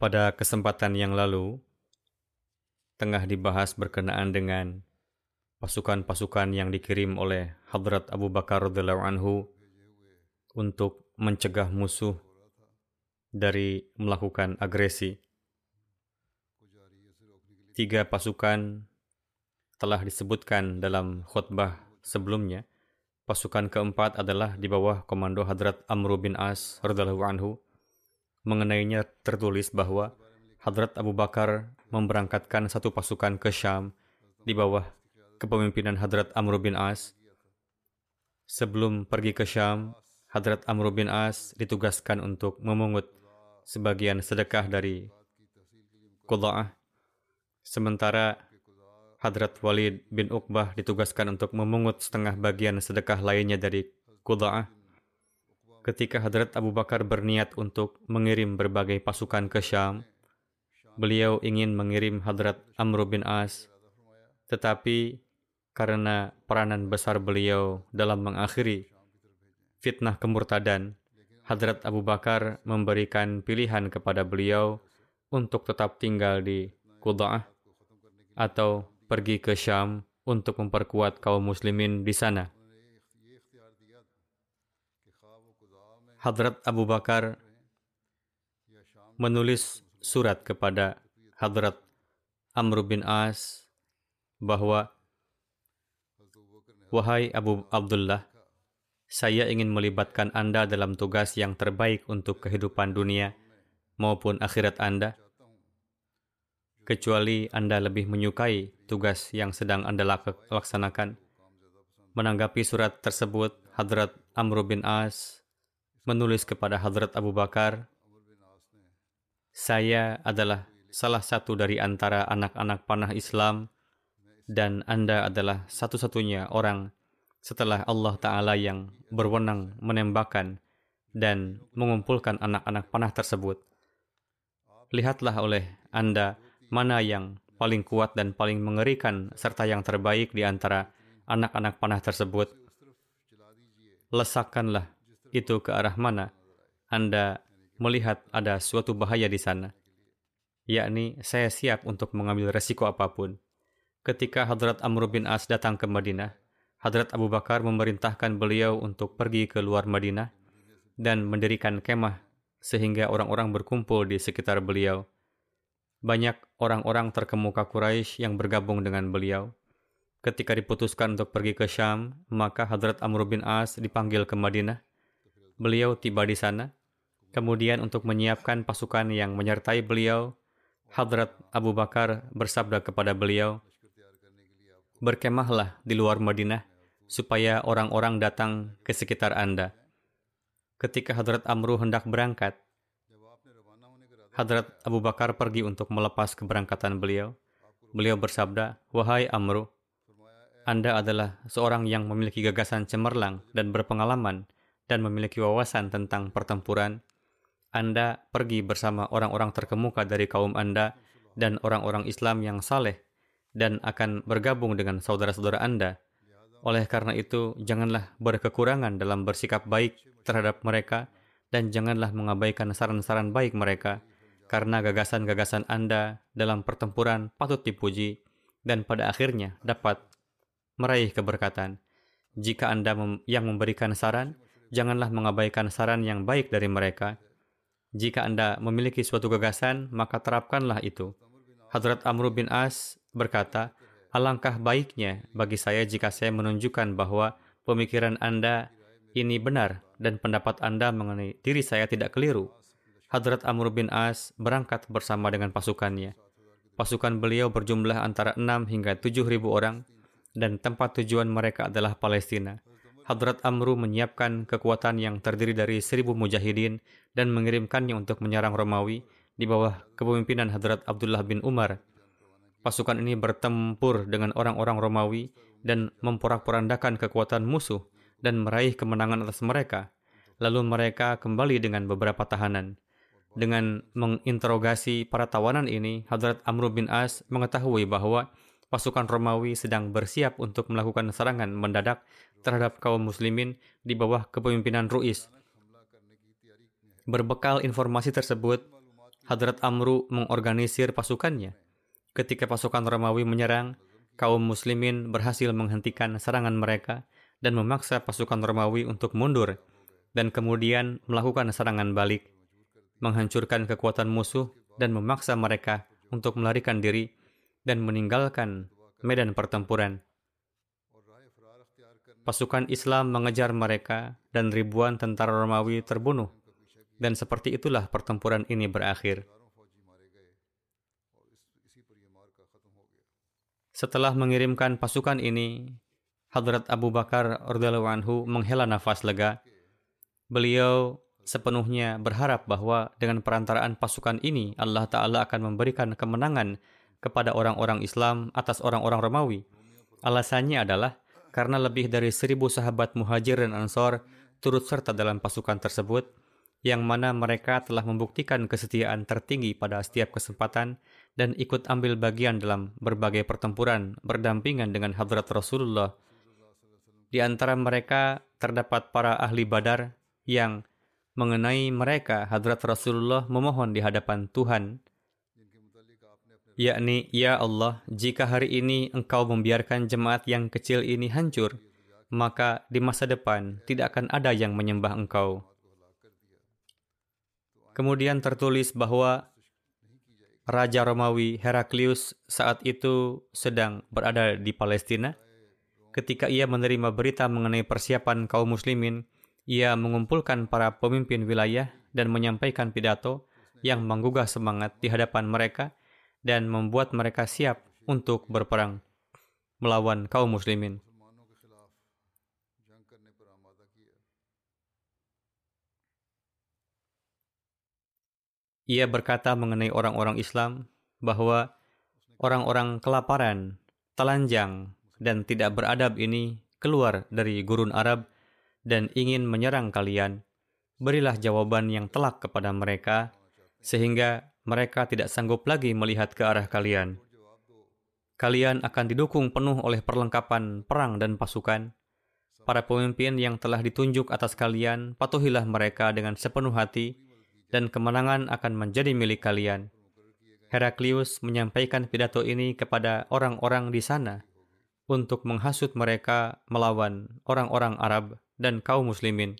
Pada kesempatan yang lalu, tengah dibahas berkenaan dengan pasukan-pasukan yang dikirim oleh Hadrat Abu Bakar radhiyallahu anhu untuk mencegah musuh dari melakukan agresi. Tiga pasukan telah disebutkan dalam khutbah sebelumnya. Pasukan keempat adalah di bawah komando Hadrat Amr bin As radhiyallahu anhu mengenainya tertulis bahwa Hadrat Abu Bakar memberangkatkan satu pasukan ke Syam di bawah kepemimpinan Hadrat Amr bin As. Sebelum pergi ke Syam, Hadrat Amr bin As ditugaskan untuk memungut sebagian sedekah dari Qudha'ah. Sementara Hadrat Walid bin Uqbah ditugaskan untuk memungut setengah bagian sedekah lainnya dari Qudha'ah ketika Hadrat Abu Bakar berniat untuk mengirim berbagai pasukan ke Syam, beliau ingin mengirim Hadrat Amr bin As, tetapi karena peranan besar beliau dalam mengakhiri fitnah kemurtadan, Hadrat Abu Bakar memberikan pilihan kepada beliau untuk tetap tinggal di Qudha'ah atau pergi ke Syam untuk memperkuat kaum muslimin di sana. Hadrat Abu Bakar menulis surat kepada Hadrat Amr bin As bahwa Wahai Abu Abdullah, saya ingin melibatkan Anda dalam tugas yang terbaik untuk kehidupan dunia maupun akhirat Anda. Kecuali Anda lebih menyukai tugas yang sedang Anda laksanakan. Menanggapi surat tersebut, Hadrat Amr bin As menulis kepada Hadrat Abu Bakar, saya adalah salah satu dari antara anak-anak panah Islam dan Anda adalah satu-satunya orang setelah Allah Ta'ala yang berwenang menembakkan dan mengumpulkan anak-anak panah tersebut. Lihatlah oleh Anda mana yang paling kuat dan paling mengerikan serta yang terbaik di antara anak-anak panah tersebut. Lesakkanlah itu ke arah mana Anda melihat ada suatu bahaya di sana. Yakni, saya siap untuk mengambil resiko apa pun. Ketika Hadrat Amr bin As datang ke Madinah, Hadrat Abu Bakar memerintahkan beliau untuk pergi ke luar Madinah dan mendirikan kemah sehingga orang-orang berkumpul di sekitar beliau. Banyak orang-orang terkemuka Quraisy yang bergabung dengan beliau. Ketika diputuskan untuk pergi ke Syam, maka Hadrat Amr bin As dipanggil ke Madinah beliau tiba di sana. Kemudian untuk menyiapkan pasukan yang menyertai beliau, Hadrat Abu Bakar bersabda kepada beliau, Berkemahlah di luar Madinah, supaya orang-orang datang ke sekitar Anda. Ketika Hadrat Amru hendak berangkat, Hadrat Abu Bakar pergi untuk melepas keberangkatan beliau. Beliau bersabda, Wahai Amru, Anda adalah seorang yang memiliki gagasan cemerlang dan berpengalaman dan memiliki wawasan tentang pertempuran, Anda pergi bersama orang-orang terkemuka dari kaum Anda dan orang-orang Islam yang saleh dan akan bergabung dengan saudara-saudara Anda. Oleh karena itu, janganlah berkekurangan dalam bersikap baik terhadap mereka dan janganlah mengabaikan saran-saran baik mereka karena gagasan-gagasan Anda dalam pertempuran patut dipuji dan pada akhirnya dapat meraih keberkatan. Jika Anda yang memberikan saran, janganlah mengabaikan saran yang baik dari mereka. Jika Anda memiliki suatu gagasan, maka terapkanlah itu. Hadrat Amr bin As berkata, Alangkah baiknya bagi saya jika saya menunjukkan bahwa pemikiran Anda ini benar dan pendapat Anda mengenai diri saya tidak keliru. Hadrat Amr bin As berangkat bersama dengan pasukannya. Pasukan beliau berjumlah antara 6 hingga 7 ribu orang dan tempat tujuan mereka adalah Palestina. Hadrat Amru menyiapkan kekuatan yang terdiri dari seribu mujahidin dan mengirimkannya untuk menyerang Romawi di bawah kepemimpinan Hadrat Abdullah bin Umar Pasukan ini bertempur dengan orang-orang Romawi dan memporak-porandakan kekuatan musuh dan meraih kemenangan atas mereka. Lalu mereka kembali dengan beberapa tahanan. Dengan menginterogasi para tawanan ini, Hadrat Amr bin As mengetahui bahwa pasukan Romawi sedang bersiap untuk melakukan serangan mendadak terhadap kaum muslimin di bawah kepemimpinan Ruiz. Berbekal informasi tersebut, Hadrat Amru mengorganisir pasukannya Ketika pasukan Romawi menyerang, kaum muslimin berhasil menghentikan serangan mereka dan memaksa pasukan Romawi untuk mundur dan kemudian melakukan serangan balik, menghancurkan kekuatan musuh dan memaksa mereka untuk melarikan diri dan meninggalkan medan pertempuran. Pasukan Islam mengejar mereka dan ribuan tentara Romawi terbunuh. Dan seperti itulah pertempuran ini berakhir. Setelah mengirimkan pasukan ini, Hadrat Abu Bakar radhiyallahu anhu menghela nafas lega. Beliau sepenuhnya berharap bahwa dengan perantaraan pasukan ini Allah Ta'ala akan memberikan kemenangan kepada orang-orang Islam atas orang-orang Romawi. Alasannya adalah karena lebih dari seribu sahabat muhajir dan ansor turut serta dalam pasukan tersebut, yang mana mereka telah membuktikan kesetiaan tertinggi pada setiap kesempatan dan ikut ambil bagian dalam berbagai pertempuran berdampingan dengan hadrat Rasulullah. Di antara mereka terdapat para ahli badar yang mengenai mereka hadrat Rasulullah memohon di hadapan Tuhan, yakni, Ya Allah, jika hari ini engkau membiarkan jemaat yang kecil ini hancur, maka di masa depan tidak akan ada yang menyembah engkau. Kemudian tertulis bahwa Raja Romawi Heraklius saat itu sedang berada di Palestina. Ketika ia menerima berita mengenai persiapan kaum muslimin, ia mengumpulkan para pemimpin wilayah dan menyampaikan pidato yang menggugah semangat di hadapan mereka dan membuat mereka siap untuk berperang melawan kaum muslimin. Ia berkata mengenai orang-orang Islam bahwa orang-orang kelaparan, telanjang, dan tidak beradab ini keluar dari gurun Arab dan ingin menyerang kalian. Berilah jawaban yang telak kepada mereka, sehingga mereka tidak sanggup lagi melihat ke arah kalian. Kalian akan didukung penuh oleh perlengkapan perang dan pasukan. Para pemimpin yang telah ditunjuk atas kalian, patuhilah mereka dengan sepenuh hati, dan kemenangan akan menjadi milik kalian. Heraklius menyampaikan pidato ini kepada orang-orang di sana untuk menghasut mereka melawan orang-orang Arab dan kaum muslimin.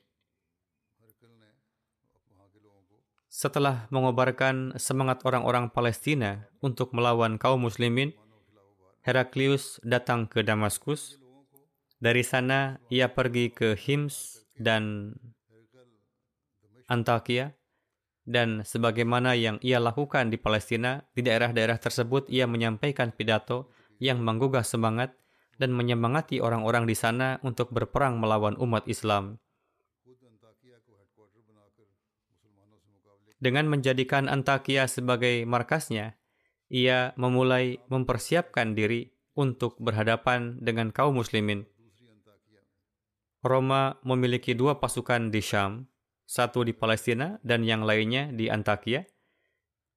Setelah mengobarkan semangat orang-orang Palestina untuk melawan kaum muslimin, Heraklius datang ke Damaskus. Dari sana ia pergi ke Hims dan Antakya dan sebagaimana yang ia lakukan di Palestina, di daerah-daerah tersebut ia menyampaikan pidato yang menggugah semangat dan menyemangati orang-orang di sana untuk berperang melawan umat Islam. Dengan menjadikan Antakya sebagai markasnya, ia memulai mempersiapkan diri untuk berhadapan dengan kaum muslimin. Roma memiliki dua pasukan di Syam, satu di Palestina dan yang lainnya di Antakya.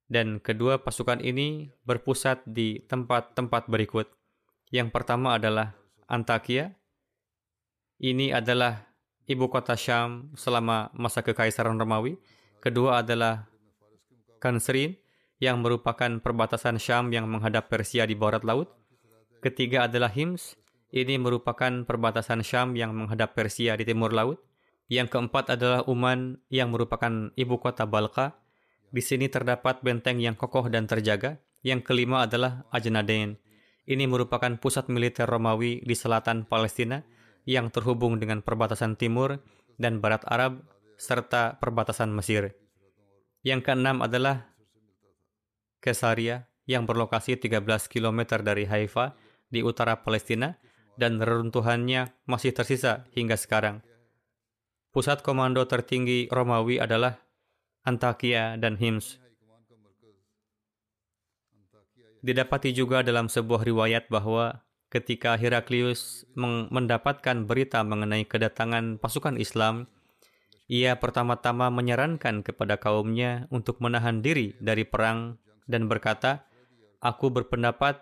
Dan kedua pasukan ini berpusat di tempat-tempat berikut. Yang pertama adalah Antakya, Ini adalah ibu kota Syam selama masa kekaisaran Romawi. Kedua adalah Kansrin yang merupakan perbatasan Syam yang menghadap Persia di barat laut. Ketiga adalah Hims. Ini merupakan perbatasan Syam yang menghadap Persia di timur laut. Yang keempat adalah Uman yang merupakan ibu kota Balka. Di sini terdapat benteng yang kokoh dan terjaga. Yang kelima adalah Ajnaden. Ini merupakan pusat militer Romawi di selatan Palestina yang terhubung dengan perbatasan timur dan barat Arab serta perbatasan Mesir. Yang keenam adalah Kesaria yang berlokasi 13 km dari Haifa di utara Palestina dan reruntuhannya masih tersisa hingga sekarang. Pusat komando tertinggi Romawi adalah Antakya dan Hims. Didapati juga dalam sebuah riwayat bahwa ketika Heraklius mendapatkan berita mengenai kedatangan pasukan Islam, ia pertama-tama menyarankan kepada kaumnya untuk menahan diri dari perang dan berkata, Aku berpendapat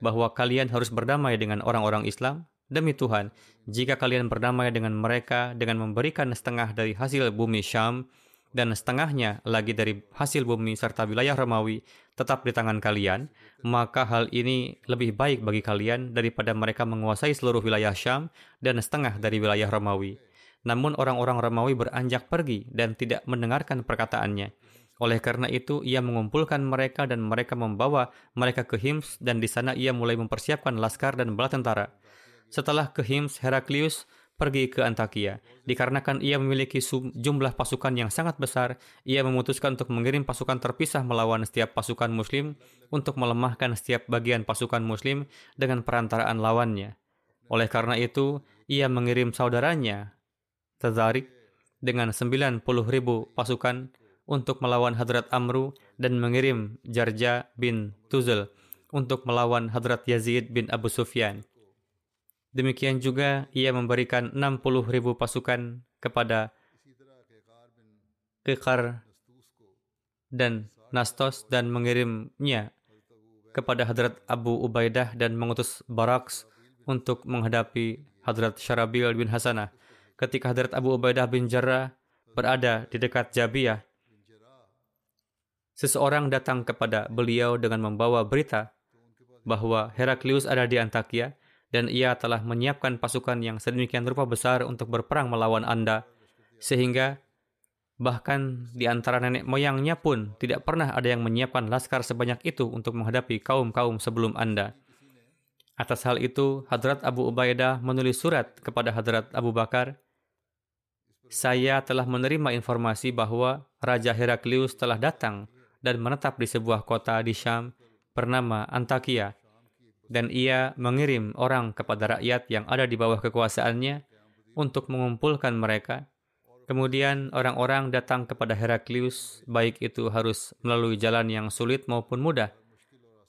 bahwa kalian harus berdamai dengan orang-orang Islam. Demi Tuhan, jika kalian berdamai dengan mereka dengan memberikan setengah dari hasil bumi Syam dan setengahnya lagi dari hasil bumi serta wilayah Romawi, tetap di tangan kalian, maka hal ini lebih baik bagi kalian daripada mereka menguasai seluruh wilayah Syam dan setengah dari wilayah Romawi. Namun orang-orang Romawi beranjak pergi dan tidak mendengarkan perkataannya. Oleh karena itu, ia mengumpulkan mereka dan mereka membawa mereka ke Hims dan di sana ia mulai mempersiapkan laskar dan bala tentara. Setelah ke Hims, Heraklius pergi ke Antakia. Dikarenakan ia memiliki jumlah pasukan yang sangat besar, ia memutuskan untuk mengirim pasukan terpisah melawan setiap pasukan muslim untuk melemahkan setiap bagian pasukan muslim dengan perantaraan lawannya. Oleh karena itu, ia mengirim saudaranya, Tazarik, dengan 90 ribu pasukan untuk melawan Hadrat Amru dan mengirim Jarja bin Tuzal untuk melawan Hadrat Yazid bin Abu Sufyan. Demikian juga ia memberikan 60 ribu pasukan kepada Kekar dan Nastos dan mengirimnya kepada Hadrat Abu Ubaidah dan mengutus Baraks untuk menghadapi Hadrat Syarabil bin Hasanah. Ketika Hadrat Abu Ubaidah bin Jarrah berada di dekat Jabiyah, seseorang datang kepada beliau dengan membawa berita bahwa Heraklius ada di Antakya dan ia telah menyiapkan pasukan yang sedemikian rupa besar untuk berperang melawan Anda, sehingga bahkan di antara nenek moyangnya pun tidak pernah ada yang menyiapkan laskar sebanyak itu untuk menghadapi kaum-kaum sebelum Anda. Atas hal itu, Hadrat Abu Ubaidah menulis surat kepada Hadrat Abu Bakar, saya telah menerima informasi bahwa Raja Heraklius telah datang dan menetap di sebuah kota di Syam bernama Antakya dan ia mengirim orang kepada rakyat yang ada di bawah kekuasaannya untuk mengumpulkan mereka. Kemudian orang-orang datang kepada Heraklius, baik itu harus melalui jalan yang sulit maupun mudah.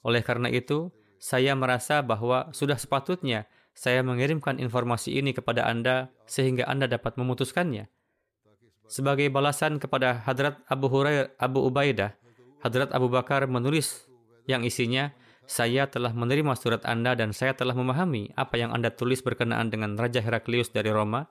Oleh karena itu, saya merasa bahwa sudah sepatutnya saya mengirimkan informasi ini kepada Anda sehingga Anda dapat memutuskannya. Sebagai balasan kepada Hadrat Abu Hurairah Abu Ubaidah, Hadrat Abu Bakar menulis yang isinya, saya telah menerima surat Anda dan saya telah memahami apa yang Anda tulis berkenaan dengan Raja Heraklius dari Roma.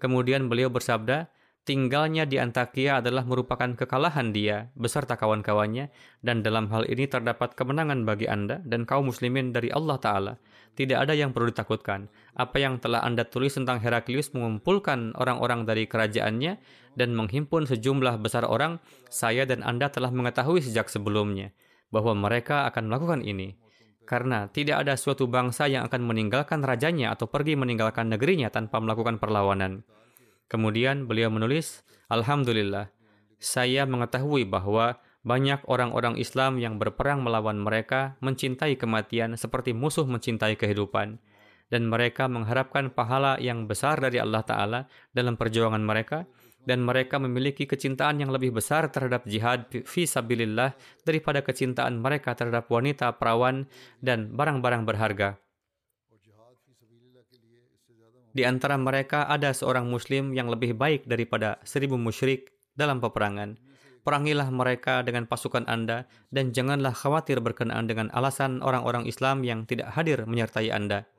Kemudian beliau bersabda, tinggalnya di Antakya adalah merupakan kekalahan dia beserta kawan-kawannya dan dalam hal ini terdapat kemenangan bagi Anda dan kaum muslimin dari Allah Ta'ala. Tidak ada yang perlu ditakutkan. Apa yang telah Anda tulis tentang Heraklius mengumpulkan orang-orang dari kerajaannya dan menghimpun sejumlah besar orang, saya dan Anda telah mengetahui sejak sebelumnya bahwa mereka akan melakukan ini. Karena tidak ada suatu bangsa yang akan meninggalkan rajanya atau pergi meninggalkan negerinya tanpa melakukan perlawanan. Kemudian beliau menulis, Alhamdulillah, saya mengetahui bahwa banyak orang-orang Islam yang berperang melawan mereka mencintai kematian seperti musuh mencintai kehidupan. Dan mereka mengharapkan pahala yang besar dari Allah Ta'ala dalam perjuangan mereka, dan mereka memiliki kecintaan yang lebih besar terhadap jihad fi sabilillah daripada kecintaan mereka terhadap wanita, perawan, dan barang-barang berharga. Di antara mereka ada seorang muslim yang lebih baik daripada seribu musyrik dalam peperangan. Perangilah mereka dengan pasukan Anda dan janganlah khawatir berkenaan dengan alasan orang-orang Islam yang tidak hadir menyertai Anda.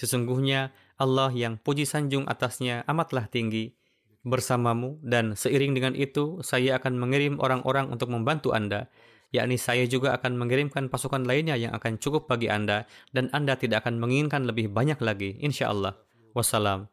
Sesungguhnya Allah yang puji sanjung atasnya amatlah tinggi. Bersamamu dan seiring dengan itu saya akan mengirim orang-orang untuk membantu Anda yakni saya juga akan mengirimkan pasukan lainnya yang akan cukup bagi Anda dan Anda tidak akan menginginkan lebih banyak lagi insya Allah. Wassalam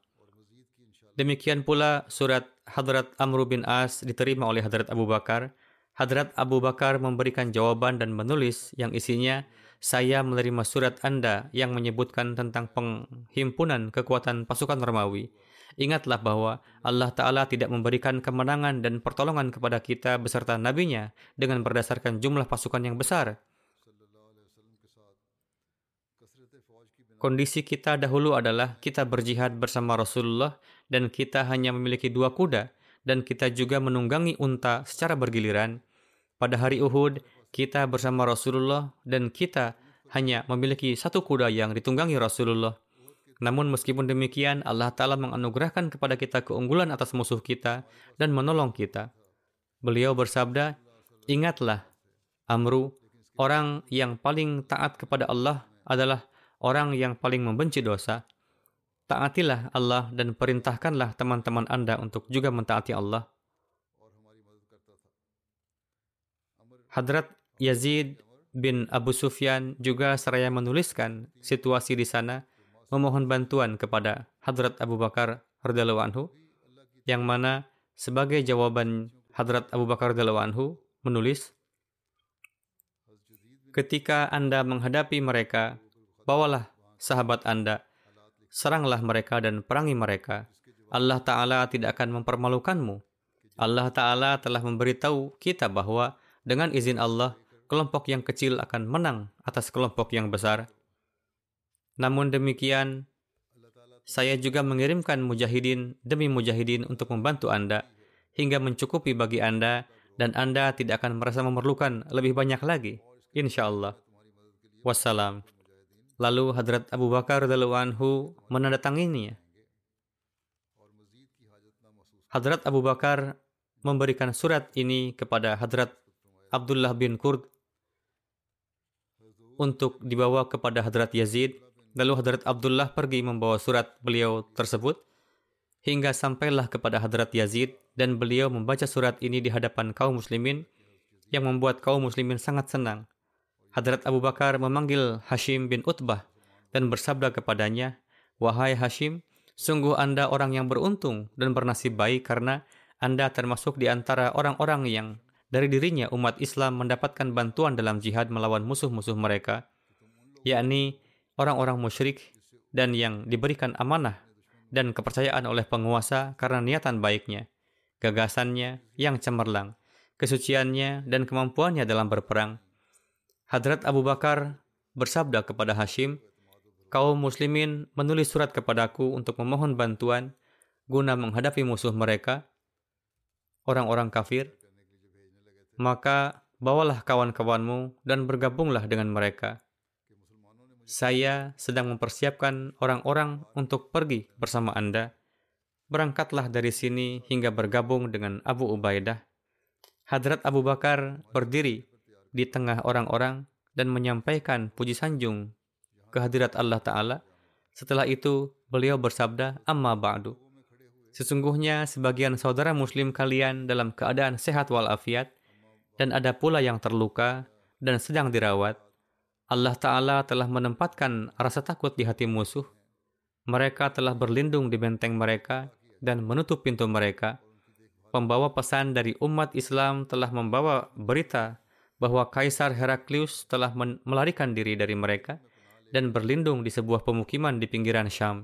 demikian pula surat Hadrat Amr bin As diterima oleh Hadrat Abu Bakar Hadrat Abu Bakar memberikan jawaban dan menulis yang isinya saya menerima surat Anda yang menyebutkan tentang penghimpunan kekuatan pasukan Romawi. Ingatlah bahwa Allah Ta'ala tidak memberikan kemenangan dan pertolongan kepada kita beserta nabinya dengan berdasarkan jumlah pasukan yang besar. Kondisi kita dahulu adalah kita berjihad bersama Rasulullah dan kita hanya memiliki dua kuda dan kita juga menunggangi unta secara bergiliran. Pada hari Uhud, kita bersama Rasulullah dan kita hanya memiliki satu kuda yang ditunggangi Rasulullah. Namun meskipun demikian, Allah Ta'ala menganugerahkan kepada kita keunggulan atas musuh kita dan menolong kita. Beliau bersabda, Ingatlah, Amru, orang yang paling taat kepada Allah adalah orang yang paling membenci dosa. Taatilah Allah dan perintahkanlah teman-teman Anda untuk juga mentaati Allah. Hadrat Yazid bin Abu Sufyan juga seraya menuliskan situasi di sana memohon bantuan kepada Hadrat Abu Bakar radhiyallahu anhu yang mana sebagai jawaban Hadrat Abu Bakar radhiyallahu anhu menulis Ketika Anda menghadapi mereka, bawalah sahabat Anda, seranglah mereka dan perangi mereka. Allah Ta'ala tidak akan mempermalukanmu. Allah Ta'ala telah memberitahu kita bahwa dengan izin Allah, kelompok yang kecil akan menang atas kelompok yang besar. Namun demikian, saya juga mengirimkan mujahidin demi mujahidin untuk membantu Anda hingga mencukupi bagi Anda dan Anda tidak akan merasa memerlukan lebih banyak lagi. Insya Allah. Wassalam. Lalu Hadrat Abu Bakar anhu menandatanginya. Hadrat Abu Bakar memberikan surat ini kepada Hadrat Abdullah bin Kurd untuk dibawa kepada Hadrat Yazid. Lalu Hadrat Abdullah pergi membawa surat beliau tersebut hingga sampailah kepada Hadrat Yazid dan beliau membaca surat ini di hadapan kaum muslimin yang membuat kaum muslimin sangat senang. Hadrat Abu Bakar memanggil Hashim bin Utbah dan bersabda kepadanya, Wahai Hashim, sungguh Anda orang yang beruntung dan bernasib baik karena Anda termasuk di antara orang-orang yang dari dirinya umat Islam mendapatkan bantuan dalam jihad melawan musuh-musuh mereka, yakni orang-orang musyrik dan yang diberikan amanah dan kepercayaan oleh penguasa karena niatan baiknya, gagasannya yang cemerlang, kesuciannya dan kemampuannya dalam berperang. Hadrat Abu Bakar bersabda kepada Hashim, kaum muslimin menulis surat kepadaku untuk memohon bantuan guna menghadapi musuh mereka, orang-orang kafir, maka bawalah kawan-kawanmu dan bergabunglah dengan mereka. Saya sedang mempersiapkan orang-orang untuk pergi bersama Anda. Berangkatlah dari sini hingga bergabung dengan Abu Ubaidah. Hadrat Abu Bakar berdiri di tengah orang-orang dan menyampaikan puji sanjung kehadirat Allah Ta'ala. Setelah itu, beliau bersabda, Amma ba'du. Sesungguhnya sebagian saudara muslim kalian dalam keadaan sehat walafiat, dan ada pula yang terluka dan sedang dirawat. Allah Ta'ala telah menempatkan rasa takut di hati musuh. Mereka telah berlindung di benteng mereka dan menutup pintu mereka. Pembawa pesan dari umat Islam telah membawa berita bahwa Kaisar Heraklius telah melarikan diri dari mereka dan berlindung di sebuah pemukiman di pinggiran Syam.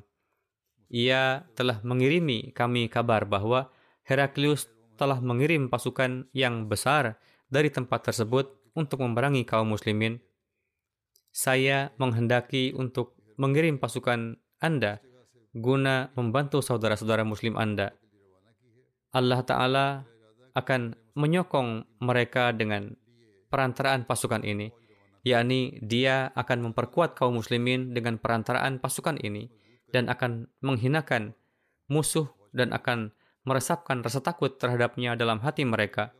Ia telah mengirimi kami kabar bahwa Heraklius telah mengirim pasukan yang besar dari tempat tersebut untuk memerangi kaum muslimin. Saya menghendaki untuk mengirim pasukan Anda guna membantu saudara-saudara muslim Anda. Allah Ta'ala akan menyokong mereka dengan perantaraan pasukan ini, yakni dia akan memperkuat kaum muslimin dengan perantaraan pasukan ini dan akan menghinakan musuh dan akan meresapkan rasa takut terhadapnya dalam hati mereka.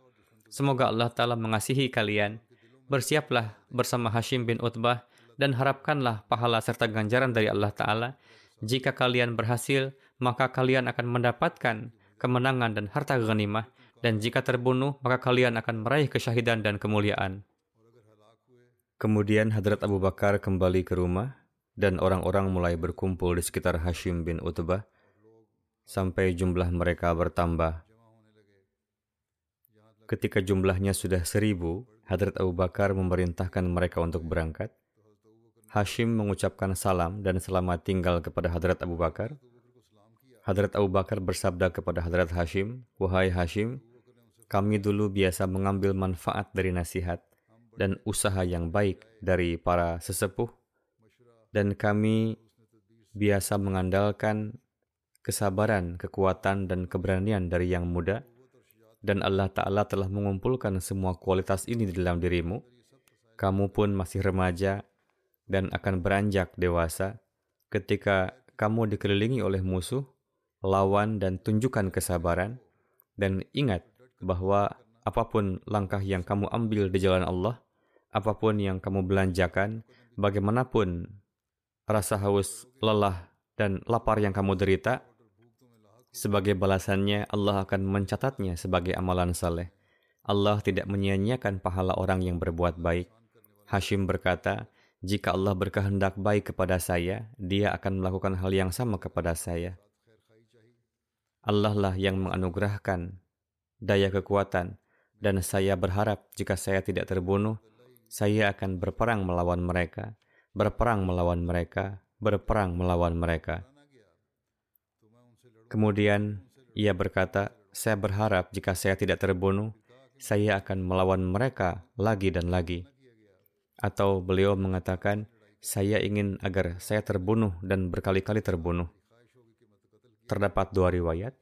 Semoga Allah Ta'ala mengasihi kalian. Bersiaplah bersama Hashim bin Utbah dan harapkanlah pahala serta ganjaran dari Allah Ta'ala. Jika kalian berhasil, maka kalian akan mendapatkan kemenangan dan harta ghanimah. Dan jika terbunuh, maka kalian akan meraih kesyahidan dan kemuliaan. Kemudian Hadrat Abu Bakar kembali ke rumah dan orang-orang mulai berkumpul di sekitar Hashim bin Utbah sampai jumlah mereka bertambah. Ketika jumlahnya sudah seribu, Hadrat Abu Bakar memerintahkan mereka untuk berangkat. Hashim mengucapkan salam dan selamat tinggal kepada Hadrat Abu Bakar. Hadrat Abu Bakar bersabda kepada Hadrat Hashim, Wahai Hashim, kami dulu biasa mengambil manfaat dari nasihat dan usaha yang baik dari para sesepuh, dan kami biasa mengandalkan kesabaran, kekuatan, dan keberanian dari yang muda, dan Allah Ta'ala telah mengumpulkan semua kualitas ini di dalam dirimu, kamu pun masih remaja dan akan beranjak dewasa ketika kamu dikelilingi oleh musuh, lawan dan tunjukkan kesabaran, dan ingat bahwa apa pun langkah yang kamu ambil di jalan Allah, apa pun yang kamu belanjakan, bagaimanapun rasa haus, lelah, dan lapar yang kamu derita, sebagai balasannya, Allah akan mencatatnya sebagai amalan saleh. Allah tidak menyia-nyiakan pahala orang yang berbuat baik. Hashim berkata, jika Allah berkehendak baik kepada saya, dia akan melakukan hal yang sama kepada saya. Allah lah yang menganugerahkan daya kekuatan, dan saya berharap jika saya tidak terbunuh, saya akan berperang melawan mereka, berperang melawan mereka, berperang melawan mereka. Kemudian ia berkata, saya berharap jika saya tidak terbunuh, saya akan melawan mereka lagi dan lagi. Atau beliau mengatakan, saya ingin agar saya terbunuh dan berkali-kali terbunuh. Terdapat dua riwayat.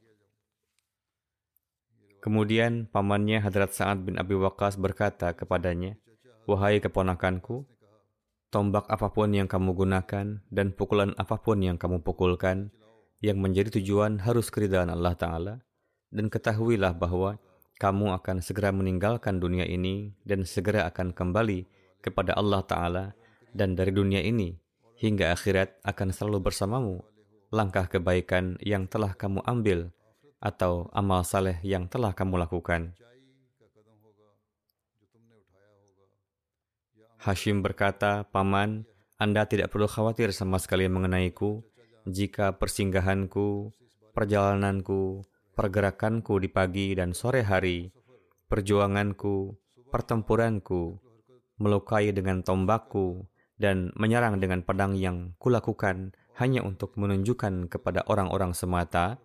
Kemudian pamannya Hadrat Sa'ad bin Abi Waqqas berkata kepadanya, Wahai keponakanku, tombak apa pun yang kamu gunakan dan pukulan apa pun yang kamu pukulkan, yang menjadi tujuan harus keridaan Allah Ta'ala, dan ketahuilah bahwa kamu akan segera meninggalkan dunia ini dan segera akan kembali kepada Allah Ta'ala, dan dari dunia ini hingga akhirat akan selalu bersamamu. Langkah kebaikan yang telah kamu ambil atau amal saleh yang telah kamu lakukan. Hashim berkata, Paman, Anda tidak perlu khawatir sama sekali mengenaiku, jika persinggahanku, perjalananku, pergerakanku di pagi dan sore hari, perjuanganku, pertempuranku, melukai dengan tombakku, dan menyerang dengan pedang yang kulakukan hanya untuk menunjukkan kepada orang-orang semata,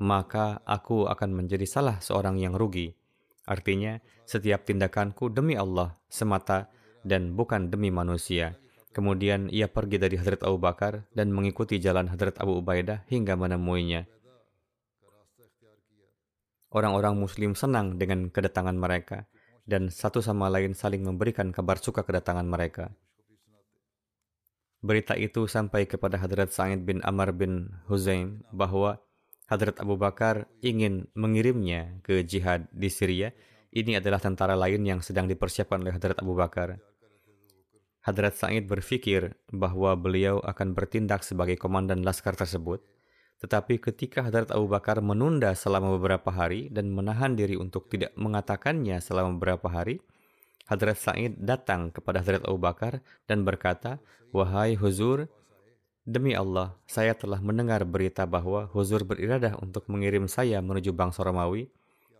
maka aku akan menjadi salah seorang yang rugi. Artinya, setiap tindakanku demi Allah semata dan bukan demi manusia. Kemudian ia pergi dari Hadrat Abu Bakar dan mengikuti jalan Hadrat Abu Ubaidah hingga menemuinya. Orang-orang muslim senang dengan kedatangan mereka dan satu sama lain saling memberikan kabar suka kedatangan mereka. Berita itu sampai kepada Hadrat Sa'id bin Amr bin Huzaim bahwa Hadrat Abu Bakar ingin mengirimnya ke jihad di Syria. Ini adalah tentara lain yang sedang dipersiapkan oleh Hadrat Abu Bakar. Hadrat Sa'id berpikir bahwa beliau akan bertindak sebagai komandan laskar tersebut, tetapi ketika Hadrat Abu Bakar menunda selama beberapa hari dan menahan diri untuk tidak mengatakannya selama beberapa hari, Hadrat Sa'id datang kepada Hadrat Abu Bakar dan berkata, Wahai Huzur, demi Allah, saya telah mendengar berita bahwa Huzur beriradah untuk mengirim saya menuju bangsa Romawi,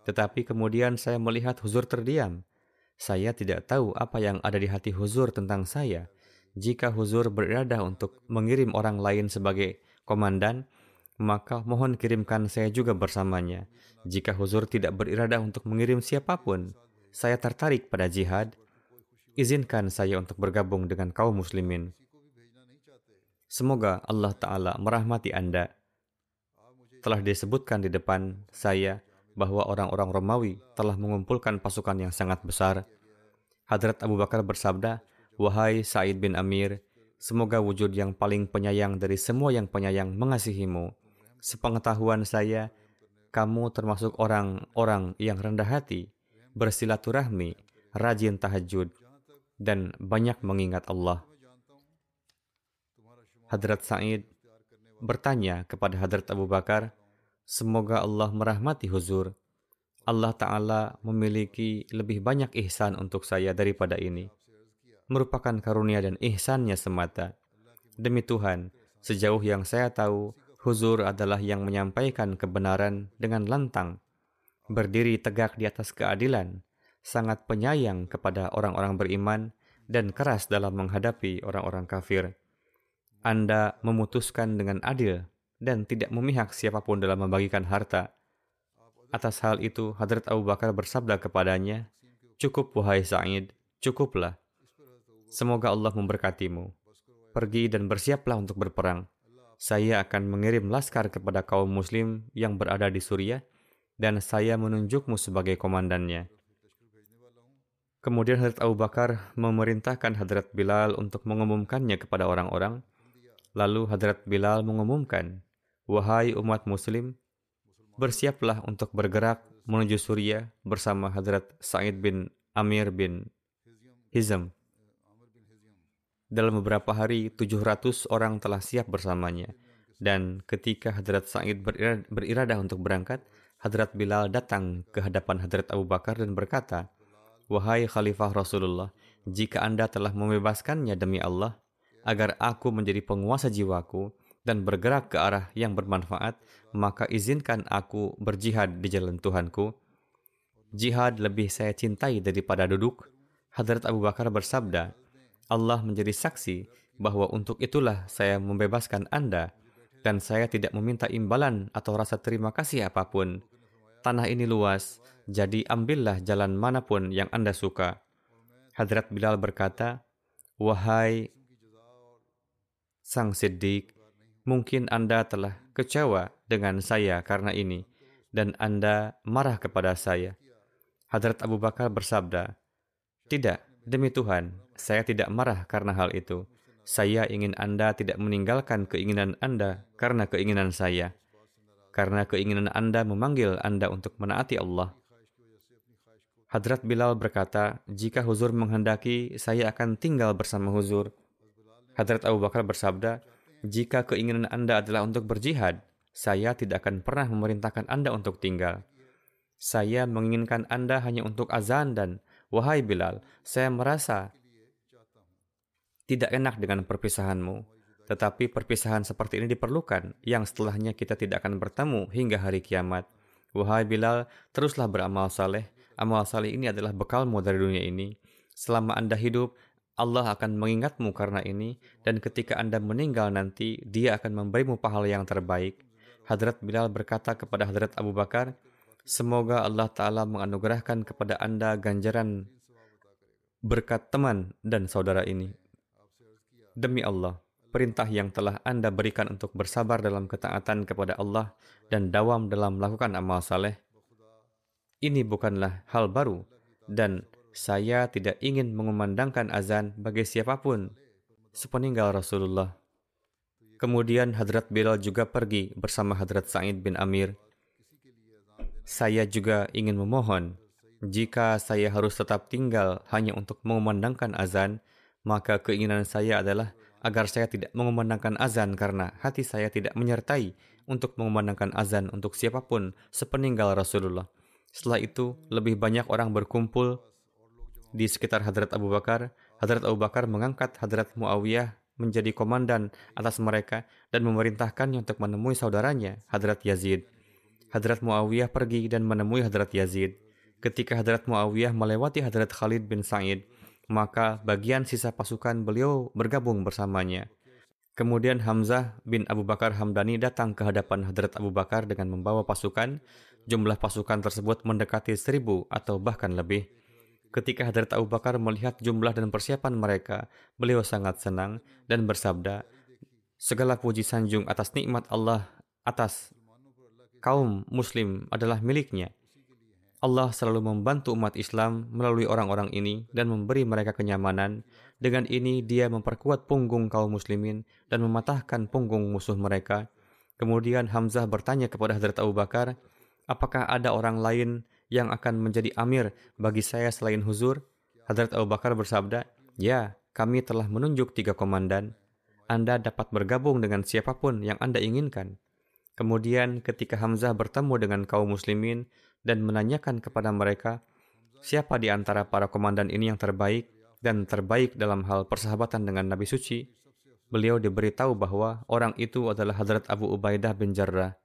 tetapi kemudian saya melihat Huzur terdiam saya tidak tahu apa yang ada di hati Huzur tentang saya. Jika Huzur beriradah untuk mengirim orang lain sebagai komandan, maka mohon kirimkan saya juga bersamanya. Jika Huzur tidak beriradah untuk mengirim siapa pun, saya tertarik pada jihad. Izinkan saya untuk bergabung dengan kaum muslimin. Semoga Allah Ta'ala merahmati Anda. Telah disebutkan di depan saya bahwa orang-orang Romawi telah mengumpulkan pasukan yang sangat besar. Hadrat Abu Bakar bersabda, Wahai Said bin Amir, semoga wujud yang paling penyayang dari semua yang penyayang mengasihimu. Sepengetahuan saya, kamu termasuk orang-orang yang rendah hati, bersilaturahmi, rajin tahajud, dan banyak mengingat Allah. Hadrat Sa'id bertanya kepada Hadrat Abu Bakar, Semoga Allah merahmati huzur. Allah Ta'ala memiliki lebih banyak ihsan untuk saya daripada ini. Merupakan karunia dan ihsannya semata. Demi Tuhan, sejauh yang saya tahu, huzur adalah yang menyampaikan kebenaran dengan lantang, berdiri tegak di atas keadilan, sangat penyayang kepada orang-orang beriman, dan keras dalam menghadapi orang-orang kafir. Anda memutuskan dengan adil dan tidak memihak siapa pun dalam membagikan harta. Atas hal itu, Hadrat Abu Bakar bersabda kepadanya, Cukup wahai Sa'id, cukuplah. Semoga Allah memberkatimu. Pergi dan bersiaplah untuk berperang. Saya akan mengirim laskar kepada kaum muslim yang berada di Suriah, dan saya menunjukmu sebagai komandannya. Kemudian Hadrat Abu Bakar memerintahkan Hadrat Bilal untuk mengumumkannya kepada orang-orang. Lalu Hadrat Bilal mengumumkan, Wahai umat muslim, bersiaplah untuk bergerak menuju Suriah bersama Hadrat Sa'id bin Amir bin Hizam. Dalam beberapa hari, 700 orang telah siap bersamanya. Dan ketika Hadrat Sa'id beriradah untuk berangkat, Hadrat Bilal datang ke hadapan Hadrat Abu Bakar dan berkata, Wahai Khalifah Rasulullah, jika Anda telah membebaskannya demi Allah, agar aku menjadi penguasa jiwaku dan bergerak ke arah yang bermanfaat, maka izinkan aku berjihad di jalan Tuhanku. Jihad lebih saya cintai daripada duduk. Hadrat Abu Bakar bersabda, Allah menjadi saksi bahwa untuk itulah saya membebaskan Anda dan saya tidak meminta imbalan atau rasa terima kasih apa pun. Tanah ini luas, jadi ambillah jalan mana pun yang Anda suka. Hadrat Bilal berkata, Wahai Sang Siddiq, mungkin Anda telah kecewa dengan saya karena ini, dan Anda marah kepada saya. Hadrat Abu Bakar bersabda, Tidak, demi Tuhan, saya tidak marah karena hal itu. Saya ingin Anda tidak meninggalkan keinginan Anda karena keinginan saya. Karena keinginan Anda memanggil Anda untuk menaati Allah. Hadrat Bilal berkata, jika Huzur menghendaki, saya akan tinggal bersama Huzur. Hadrat Abu Bakar bersabda, jika keinginan Anda adalah untuk berjihad, saya tidak akan pernah memerintahkan Anda untuk tinggal. Saya menginginkan Anda hanya untuk azan dan, wahai Bilal, saya merasa tidak enak dengan perpisahanmu. Tetapi perpisahan seperti ini diperlukan, yang setelahnya kita tidak akan bertemu hingga hari kiamat. Wahai Bilal, teruslah beramal saleh, Amal saleh ini adalah bekalmu dari dunia ini. Selama Anda hidup, Allah akan mengingatmu karena ini, dan ketika Anda meninggal nanti, Dia akan memberimu pahala yang terbaik. Hadrat Bilal berkata kepada Hadrat Abu Bakar, Semoga Allah Ta'ala menganugerahkan kepada Anda ganjaran berkat teman dan saudara ini. Demi Allah, perintah yang telah Anda berikan untuk bersabar dalam ketaatan kepada Allah dan dawam dalam melakukan amal saleh, ini bukanlah hal baru dan saya tidak ingin mengumandangkan azan bagi siapa pun sepeninggal Rasulullah. Kemudian Hadrat Bilal juga pergi bersama Hadrat Sa'id bin Amir. Saya juga ingin memohon, jika saya harus tetap tinggal hanya untuk mengumandangkan azan, maka keinginan saya adalah agar saya tidak mengumandangkan azan karena hati saya tidak menyertai untuk mengumandangkan azan untuk siapa pun sepeninggal Rasulullah. Setelah itu, lebih banyak orang berkumpul di sekitar Hadrat Abu Bakar. Hadrat Abu Bakar mengangkat Hadrat Muawiyah menjadi komandan atas mereka dan memerintahkannya untuk menemui saudaranya, Hadrat Yazid. Hadrat Muawiyah pergi dan menemui Hadrat Yazid. Ketika Hadrat Muawiyah melewati Hadrat Khalid bin Sa'id, maka bagian sisa pasukan beliau bergabung bersamanya. Kemudian Hamzah bin Abu Bakar Hamdani datang ke hadapan Hadrat Abu Bakar dengan membawa pasukan Jumlah pasukan tersebut mendekati seribu atau bahkan lebih. Ketika Hadrat Abu Bakar melihat jumlah dan persiapan mereka, beliau sangat senang dan bersabda, Segala puji sanjung atas nikmat Allah atas kaum muslim adalah miliknya. Allah selalu membantu umat Islam melalui orang-orang ini dan memberi mereka kenyamanan. Dengan ini dia memperkuat punggung kaum muslimin dan mematahkan punggung musuh mereka. Kemudian Hamzah bertanya kepada Hadrat Abu Bakar, apakah ada orang lain yang akan menjadi amir bagi saya selain huzur? Hadrat Abu Bakar bersabda, ya, kami telah menunjuk tiga komandan. Anda dapat bergabung dengan siapa pun yang Anda inginkan. Kemudian ketika Hamzah bertemu dengan kaum muslimin dan menanyakan kepada mereka, siapa di antara para komandan ini yang terbaik dan terbaik dalam hal persahabatan dengan Nabi Suci, beliau diberitahu bahwa orang itu adalah Hadrat Abu Ubaidah bin Jarrah.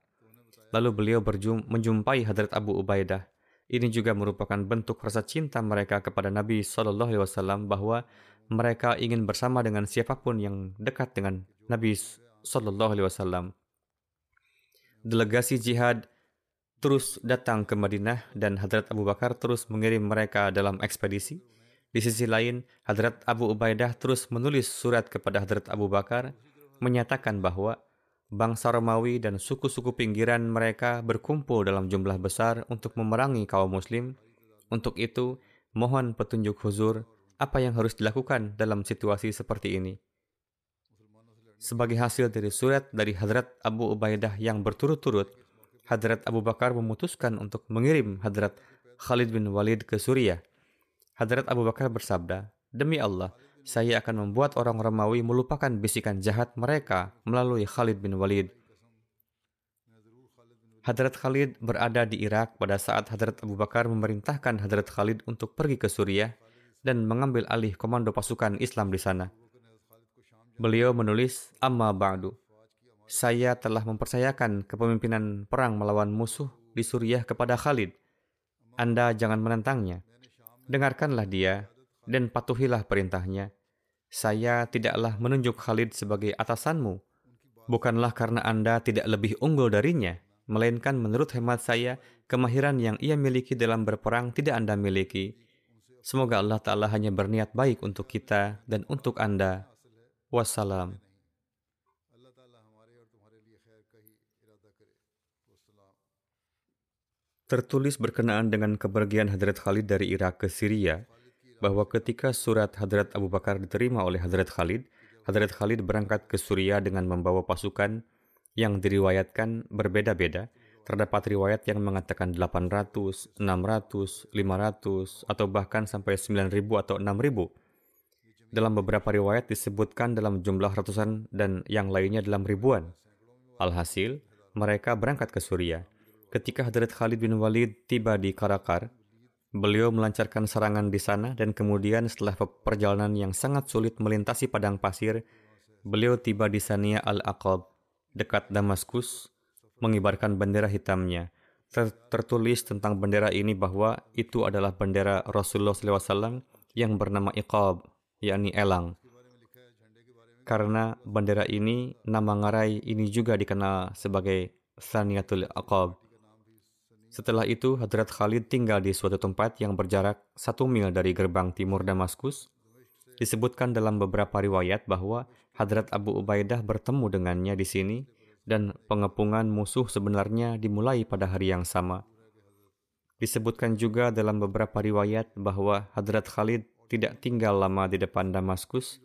Lalu beliau menjumpai Hadrat Abu Ubaidah. Ini juga merupakan bentuk rasa cinta mereka kepada Nabi Shallallahu Alaihi Wasallam bahwa mereka ingin bersama dengan siapa pun yang dekat dengan Nabi Shallallahu Alaihi Wasallam. Delegasi jihad terus datang ke Madinah dan Hadrat Abu Bakar terus mengirim mereka dalam ekspedisi. Di sisi lain, Hadrat Abu Ubaidah terus menulis surat kepada Hadrat Abu Bakar menyatakan bahwa bangsa Romawi dan suku-suku pinggiran mereka berkumpul dalam jumlah besar untuk memerangi kaum muslim. Untuk itu, mohon petunjuk huzur apa yang harus dilakukan dalam situasi seperti ini. Sebagai hasil dari surat dari Hadrat Abu Ubaidah yang berturut-turut, Hadrat Abu Bakar memutuskan untuk mengirim Hadrat Khalid bin Walid ke Suriah. Hadrat Abu Bakar bersabda, Demi Allah, saya akan membuat orang Romawi melupakan bisikan jahat mereka melalui Khalid bin Walid. Hadrat Khalid berada di Irak pada saat Hadrat Abu Bakar memerintahkan Hadrat Khalid untuk pergi ke Suriah dan mengambil alih komando pasukan Islam di sana. Beliau menulis, Amma ba'du. Saya telah mempercayakan kepemimpinan perang melawan musuh di Suriah kepada Khalid. Anda jangan menentangnya. Dengarkanlah dia dan patuhilah perintahnya saya tidaklah menunjuk Khalid sebagai atasanmu. Bukanlah karena Anda tidak lebih unggul darinya, melainkan menurut hemat saya, kemahiran yang ia miliki dalam berperang tidak Anda miliki. Semoga Allah Ta'ala hanya berniat baik untuk kita dan untuk Anda. Wassalam. Tertulis berkenaan dengan kepergian Hadrat Khalid dari Irak ke Syria, bahwa ketika surat Hadrat Abu Bakar diterima oleh Hadrat Khalid, Hadrat Khalid berangkat ke Suria dengan membawa pasukan yang diriwayatkan berbeda-beda. Terdapat riwayat yang mengatakan 800, 600, 500, atau bahkan sampai 9.000 atau 6.000. Dalam beberapa riwayat disebutkan dalam jumlah ratusan dan yang lainnya dalam ribuan. Alhasil, mereka berangkat ke Suria. Ketika Hadrat Khalid bin Walid tiba di Karakar, Beliau melancarkan serangan di sana dan kemudian setelah perjalanan yang sangat sulit melintasi padang pasir, beliau tiba di Sania Al-Aqab, dekat Damaskus, mengibarkan bendera hitamnya. Ter tertulis tentang bendera ini bahwa itu adalah bendera Rasulullah SAW yang bernama Iqab, yakni elang. Karena bendera ini, nama ngarai ini juga dikenal sebagai Saniatul Aqab. Setelah itu, Hadrat Khalid tinggal di suatu tempat yang berjarak satu mil dari gerbang timur Damaskus. Disebutkan dalam beberapa riwayat bahwa Hadrat Abu Ubaidah bertemu dengannya di sini dan pengepungan musuh sebenarnya dimulai pada hari yang sama. Disebutkan juga dalam beberapa riwayat bahwa Hadrat Khalid tidak tinggal lama di depan Damaskus,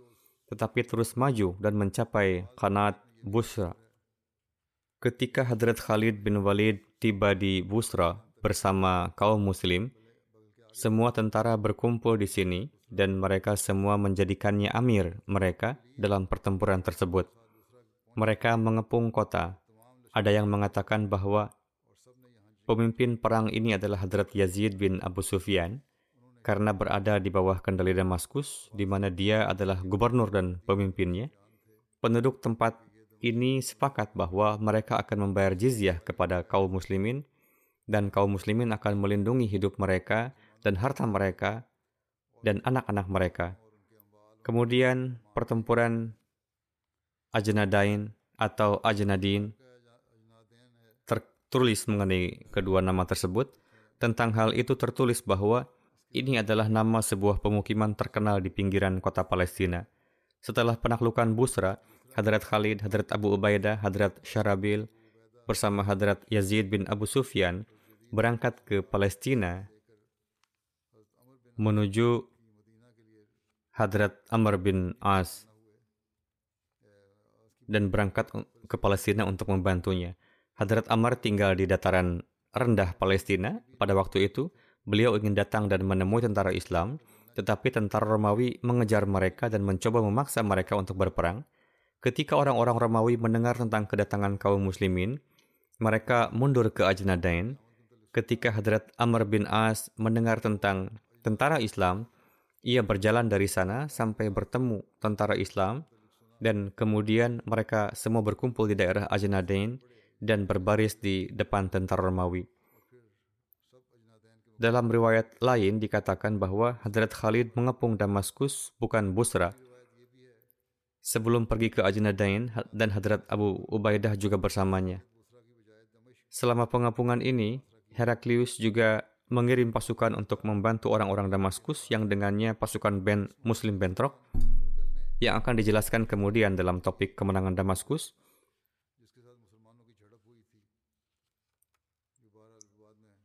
tetapi terus maju dan mencapai Qanat Busra. Ketika Hadrat Khalid bin Walid tiba di Busra bersama kaum muslim, semua tentara berkumpul di sini dan mereka semua menjadikannya amir mereka dalam pertempuran tersebut. Mereka mengepung kota. Ada yang mengatakan bahwa pemimpin perang ini adalah Hadrat Yazid bin Abu Sufyan karena berada di bawah kendali Damaskus, di mana dia adalah gubernur dan pemimpinnya. Penduduk tempat ini sepakat bahwa mereka akan membayar jizyah kepada kaum muslimin dan kaum muslimin akan melindungi hidup mereka dan harta mereka dan anak-anak mereka. Kemudian pertempuran Ajnadain atau Ajnadin tertulis mengenai kedua nama tersebut. Tentang hal itu tertulis bahwa ini adalah nama sebuah pemukiman terkenal di pinggiran kota Palestina. Setelah penaklukan Busra, Hadrat Khalid, Hadrat Abu Ubaidah, Hadrat Syarabil bersama Hadrat Yazid bin Abu Sufyan berangkat ke Palestina menuju Hadrat Amr bin As dan berangkat ke Palestina untuk membantunya. Hadrat Amr tinggal di dataran rendah Palestina pada waktu itu. Beliau ingin datang dan menemui tentara Islam, tetapi tentara Romawi mengejar mereka dan mencoba memaksa mereka untuk berperang. Ketika orang-orang Romawi mendengar tentang kedatangan kaum muslimin, mereka mundur ke Ajnadain. Ketika Hadrat Amr bin As mendengar tentang tentara Islam, ia berjalan dari sana sampai bertemu tentara Islam dan kemudian mereka semua berkumpul di daerah Ajnadain dan berbaris di depan tentara Romawi. Dalam riwayat lain dikatakan bahwa Hadrat Khalid mengepung Damaskus bukan Busra. Sebelum pergi ke Ajnadain dan Hadrat Abu Ubaidah juga bersamanya. Selama pengepungan ini, Heraklius juga mengirim pasukan untuk membantu orang-orang Damaskus yang dengannya pasukan band Muslim bentrok yang akan dijelaskan kemudian dalam topik kemenangan Damaskus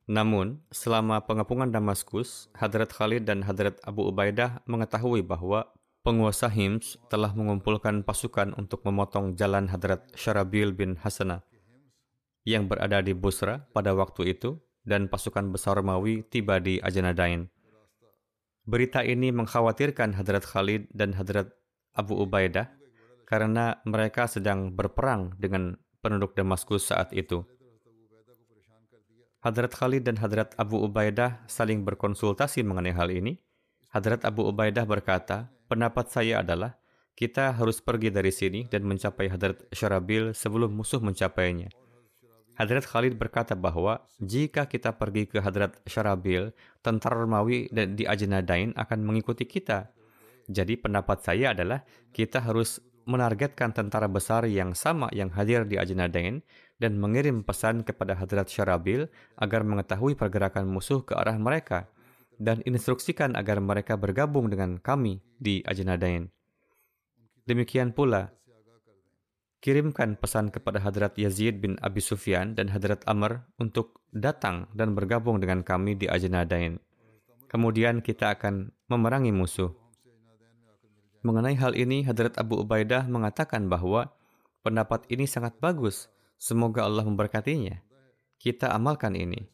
Namun, selama pengepungan Damaskus, Hadrat Khalid dan Hadrat Abu Ubaidah mengetahui bahwa penguasa Hims telah mengumpulkan pasukan untuk memotong jalan Hadrat Syarabil bin Hasana yang berada di Busra pada waktu itu dan pasukan besar Romawi tiba di Ajanadain. Berita ini mengkhawatirkan Hadrat Khalid dan Hadrat Abu Ubaidah karena mereka sedang berperang dengan penduduk Damaskus saat itu. Hadrat Khalid dan Hadrat Abu Ubaidah saling berkonsultasi mengenai hal ini. Hadrat Abu Ubaidah berkata, pendapat saya adalah kita harus pergi dari sini dan mencapai Hadrat Syarabil sebelum musuh mencapainya. Hadrat Khalid berkata bahwa jika kita pergi ke Hadrat Syarabil, tentara Romawi dan di Ajnadain akan mengikuti kita. Jadi pendapat saya adalah kita harus menargetkan tentara besar yang sama yang hadir di Ajnadain dan mengirim pesan kepada Hadrat Syarabil agar mengetahui pergerakan musuh ke arah mereka dan instruksikan agar mereka bergabung dengan kami di Ajnadain. Demikian pula, kirimkan pesan kepada Hadrat Yazid bin Abi Sufyan dan Hadrat Amr untuk datang dan bergabung dengan kami di Ajnadain. Kemudian kita akan memerangi musuh. Mengenai hal ini, Hadrat Abu Ubaidah mengatakan bahwa pendapat ini sangat bagus Semoga Allah memberkatinya. Kita amalkan ini.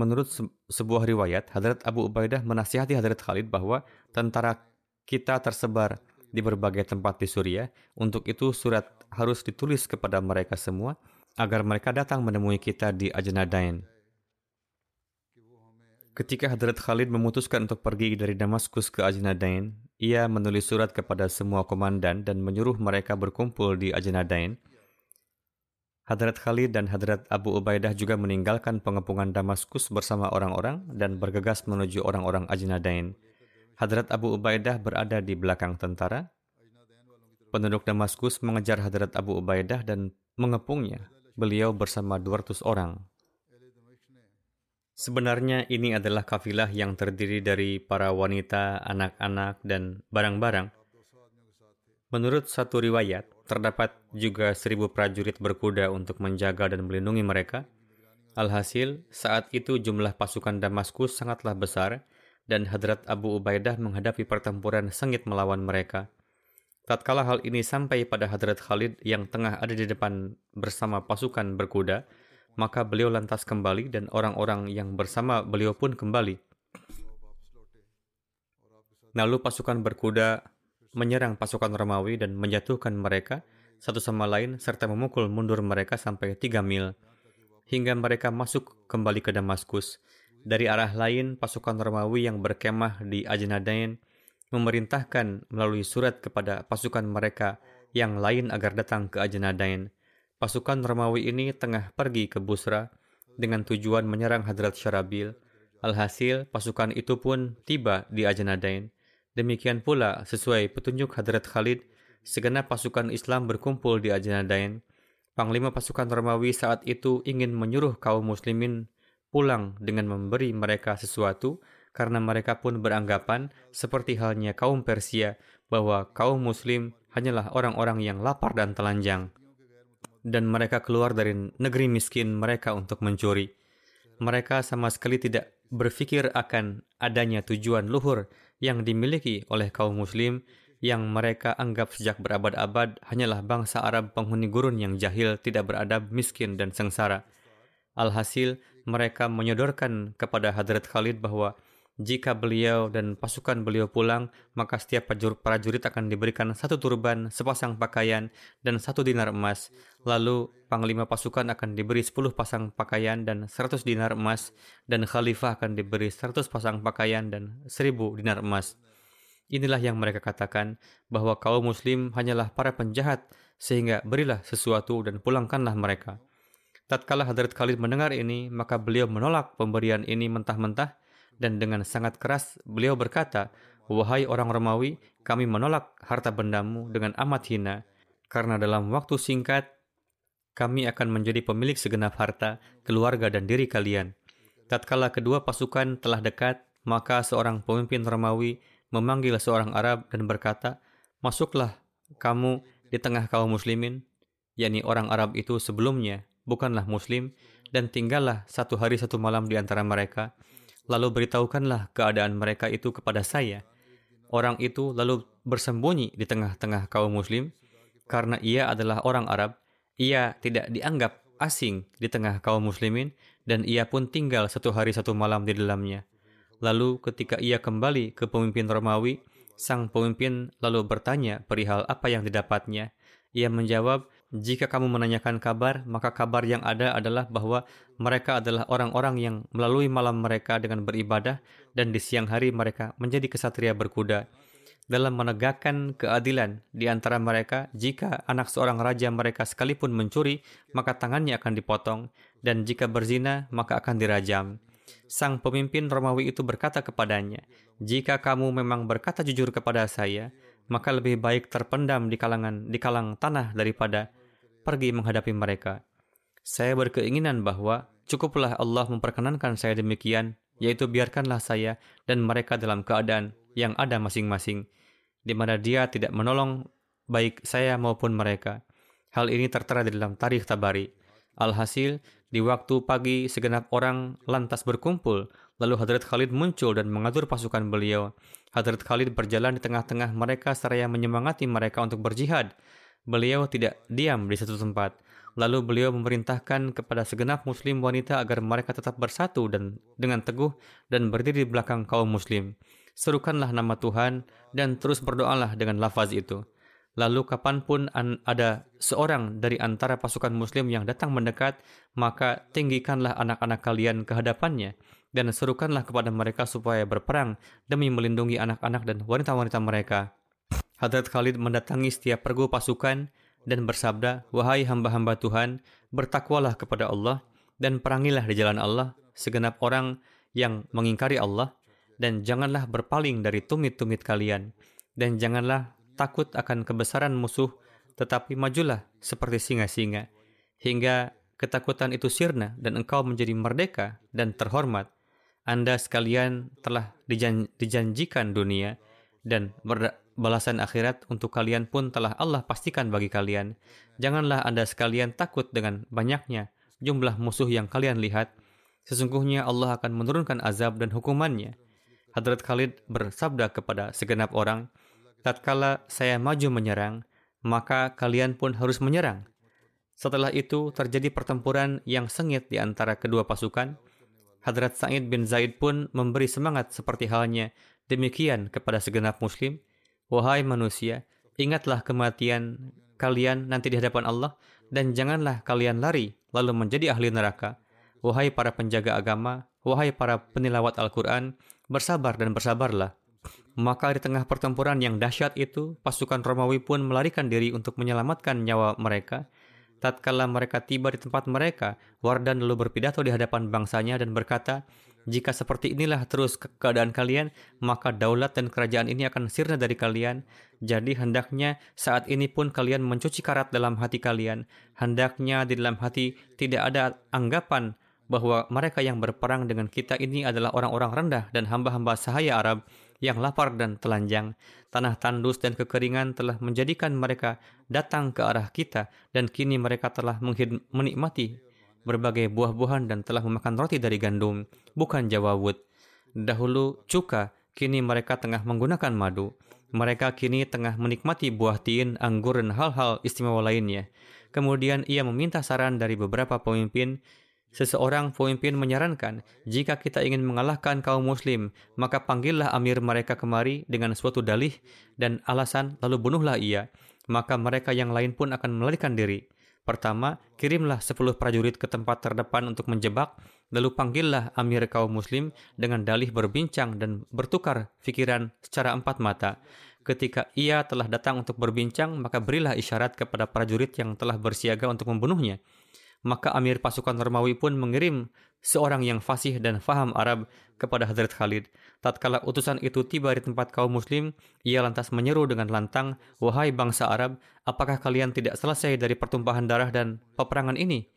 Menurut se sebuah riwayat, Hadrat Abu Ubaidah menasihati Hadrat Khalid bahwa tentara kita tersebar di berbagai tempat di Suriah. Untuk itu surat harus ditulis kepada mereka semua agar mereka datang menemui kita di Ajnadain. Ketika Hadrat Khalid memutuskan untuk pergi dari Damaskus ke Ajnadain, ia menulis surat kepada semua komandan dan menyuruh mereka berkumpul di Ajnadain Hadrat Khalid dan Hadrat Abu Ubaidah juga meninggalkan pengepungan Damaskus bersama orang-orang dan bergegas menuju orang-orang Ajnadain. Hadrat Abu Ubaidah berada di belakang tentara. Penduduk Damaskus mengejar Hadrat Abu Ubaidah dan mengepungnya. Beliau bersama 200 orang. Sebenarnya ini adalah kafilah yang terdiri dari para wanita, anak-anak, dan barang-barang. Menurut satu riwayat, Terdapat juga seribu prajurit berkuda untuk menjaga dan melindungi mereka. Alhasil, saat itu jumlah pasukan Damaskus sangatlah besar dan Hadrat Abu Ubaidah menghadapi pertempuran sengit melawan mereka. Tatkala hal ini sampai pada Hadrat Khalid yang tengah ada di depan bersama pasukan berkuda, maka beliau lantas kembali dan orang-orang yang bersama beliau pun kembali. Lalu pasukan berkuda menyerang pasukan Romawi dan menjatuhkan mereka satu sama lain serta memukul mundur mereka sampai tiga mil hingga mereka masuk kembali ke Damaskus. Dari arah lain, pasukan Romawi yang berkemah di Ajnadain memerintahkan melalui surat kepada pasukan mereka yang lain agar datang ke Ajnadain. Pasukan Romawi ini tengah pergi ke Busra dengan tujuan menyerang Hadrat Syarabil. Alhasil, pasukan itu pun tiba di Ajnadain. Demikian pula, sesuai petunjuk Hadrat Khalid, segenap pasukan Islam berkumpul di Ajnadain. Panglima pasukan Romawi saat itu ingin menyuruh kaum muslimin pulang dengan memberi mereka sesuatu karena mereka pun beranggapan seperti halnya kaum Persia bahwa kaum muslim hanyalah orang-orang yang lapar dan telanjang dan mereka keluar dari negeri miskin mereka untuk mencuri. Mereka sama sekali tidak berpikir akan adanya tujuan luhur yang dimiliki oleh kaum muslim yang mereka anggap sejak berabad-abad hanyalah bangsa Arab penghuni gurun yang jahil, tidak beradab, miskin, dan sengsara. Alhasil, mereka menyodorkan kepada Hadrat Khalid bahwa Jika beliau dan pasukan beliau pulang, maka setiap prajurit akan diberikan satu turban, sepasang pakaian, dan satu dinar emas. Lalu panglima pasukan akan diberi sepuluh pasang pakaian dan seratus dinar emas, dan khalifah akan diberi seratus pasang pakaian dan seribu dinar emas. Inilah yang mereka katakan, bahwa kaum muslim hanyalah para penjahat, sehingga berilah sesuatu dan pulangkanlah mereka. Tatkala Hadrat Khalid mendengar ini, maka beliau menolak pemberian ini mentah-mentah, dan dengan sangat keras beliau berkata, Wahai orang Romawi, kami menolak harta bendamu dengan amat hina, karena dalam waktu singkat kami akan menjadi pemilik segenap harta, keluarga dan diri kalian. Tatkala kedua pasukan telah dekat, maka seorang pemimpin Romawi memanggil seorang Arab dan berkata, Masuklah kamu di tengah kaum muslimin, yakni orang Arab itu sebelumnya bukanlah muslim, dan tinggallah satu hari satu malam di antara mereka, Lalu beritahukanlah keadaan mereka itu kepada saya. Orang itu lalu bersembunyi di tengah-tengah kaum muslim karena ia adalah orang Arab. Ia tidak dianggap asing di tengah kaum muslimin dan ia pun tinggal satu hari satu malam di dalamnya. Lalu ketika ia kembali ke pemimpin Romawi, sang pemimpin lalu bertanya perihal apa yang didapatnya. Ia menjawab, jika kamu menanyakan kabar, maka kabar yang ada adalah bahwa mereka adalah orang-orang yang melalui malam mereka dengan beribadah dan di siang hari mereka menjadi kesatria berkuda. Dalam menegakkan keadilan di antara mereka, jika anak seorang raja mereka sekalipun mencuri, maka tangannya akan dipotong, dan jika berzina, maka akan dirajam. Sang pemimpin Romawi itu berkata kepadanya, "Jika kamu memang berkata jujur kepada saya, maka lebih baik terpendam di kalangan di kalang tanah daripada pergi menghadapi mereka. Saya berkeinginan bahwa cukuplah Allah memperkenankan saya demikian, yaitu biarkanlah saya dan mereka dalam keadaan yang ada masing-masing, di mana dia tidak menolong baik saya maupun mereka. Hal ini tertera di dalam tarikh Tabari. Alhasil, di waktu pagi segenap orang lantas berkumpul, lalu Hadrat Khalid muncul dan mengatur pasukan beliau. Hadrat Khalid berjalan di tengah-tengah mereka seraya menyemangati mereka untuk berjihad. Beliau tidak diam di satu tempat. Lalu beliau memerintahkan kepada segenap muslim wanita agar mereka tetap bersatu dan dengan teguh dan berdiri di belakang kaum muslim. Serukanlah nama Tuhan dan terus berdoalah dengan lafaz itu. Lalu kapan pun ada seorang dari antara pasukan muslim yang datang mendekat, maka tinggikanlah anak-anak kalian ke hadapannya dan serukanlah kepada mereka supaya berperang demi melindungi anak-anak dan wanita-wanita mereka. Hadrat Khalid mendatangi setiap pergu pasukan dan bersabda, Wahai hamba-hamba Tuhan, bertakwalah kepada Allah dan perangilah di jalan Allah segenap orang yang mengingkari Allah dan janganlah berpaling dari tumit-tumit kalian dan janganlah takut akan kebesaran musuh tetapi majulah seperti singa-singa hingga ketakutan itu sirna dan engkau menjadi merdeka dan terhormat. Anda sekalian telah dijanjikan dunia dan balasan akhirat untuk kalian pun telah Allah pastikan bagi kalian. Janganlah Anda sekalian takut dengan banyaknya jumlah musuh yang kalian lihat. Sesungguhnya Allah akan menurunkan azab dan hukumannya. Hadrat Khalid bersabda kepada segenap orang, Tatkala saya maju menyerang, maka kalian pun harus menyerang. Setelah itu terjadi pertempuran yang sengit di antara kedua pasukan. Hadrat Sa'id bin Zaid pun memberi semangat seperti halnya demikian kepada segenap muslim. Wahai manusia, ingatlah kematian kalian nanti di hadapan Allah dan janganlah kalian lari lalu menjadi ahli neraka. Wahai para penjaga agama, wahai para penilawat Al-Quran, bersabar dan bersabarlah. Maka di tengah pertempuran yang dahsyat itu, pasukan Romawi pun melarikan diri untuk menyelamatkan nyawa mereka. Tatkala mereka tiba di tempat mereka, Wardan lalu berpidato di hadapan bangsanya dan berkata, jika seperti inilah terus keadaan kalian, maka daulat dan kerajaan ini akan sirna dari kalian. Jadi hendaknya saat ini pun kalian mencuci karat dalam hati kalian. Hendaknya di dalam hati tidak ada anggapan bahwa mereka yang berperang dengan kita ini adalah orang-orang rendah dan hamba-hamba sahaya Arab yang lapar dan telanjang. Tanah tandus dan kekeringan telah menjadikan mereka datang ke arah kita dan kini mereka telah menikmati berbagai buah-buahan dan telah memakan roti dari gandum, bukan jawawut. Dahulu cuka, kini mereka tengah menggunakan madu. Mereka kini tengah menikmati buah tin, anggur, dan hal-hal istimewa lainnya. Kemudian ia meminta saran dari beberapa pemimpin. Seseorang pemimpin menyarankan, jika kita ingin mengalahkan kaum muslim, maka panggillah amir mereka kemari dengan suatu dalih dan alasan, lalu bunuhlah ia. Maka mereka yang lain pun akan melarikan diri. Pertama, kirimlah 10 prajurit ke tempat terdepan untuk menjebak, lalu panggillah amir kaum muslim dengan dalih berbincang dan bertukar fikiran secara empat mata. Ketika ia telah datang untuk berbincang, maka berilah isyarat kepada prajurit yang telah bersiaga untuk membunuhnya. Maka amir pasukan Romawi pun mengirim seorang yang fasih dan faham Arab kepada Hadrat Khalid. Tatkala utusan itu tiba di tempat kaum muslim, ia lantas menyeru dengan lantang, Wahai bangsa Arab, apakah kalian tidak selesai dari pertumpahan darah dan peperangan ini?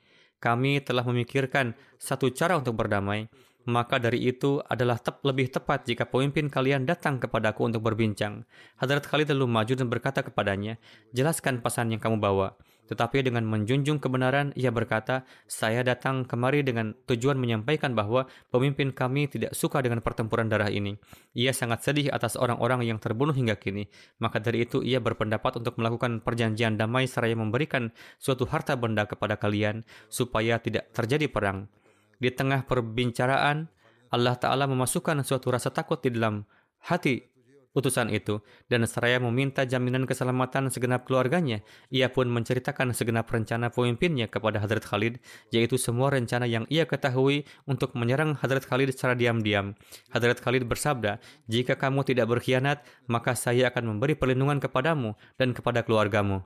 Kami telah memikirkan satu cara untuk berdamai. Maka dari itu adalah tep lebih tepat jika pemimpin kalian datang kepadaku untuk berbincang. Hadrat Khalid lalu maju dan berkata kepadanya, Jelaskan pesan yang kamu bawa. Tetapi dengan menjunjung kebenaran, ia berkata, saya datang kemari dengan tujuan menyampaikan bahwa pemimpin kami tidak suka dengan pertempuran darah ini. Ia sangat sedih atas orang-orang yang terbunuh hingga kini. Maka dari itu ia berpendapat untuk melakukan perjanjian damai seraya memberikan suatu harta benda kepada kalian supaya tidak terjadi perang. Di tengah perbincaraan, Allah Ta'ala memasukkan suatu rasa takut di dalam hati utusan itu dan seraya meminta jaminan keselamatan segenap keluarganya. Ia pun menceritakan segenap rencana pemimpinnya kepada Hadrat Khalid, yaitu semua rencana yang ia ketahui untuk menyerang Hadrat Khalid secara diam-diam. Hadrat Khalid bersabda, jika kamu tidak berkhianat, maka saya akan memberi perlindungan kepadamu dan kepada keluargamu.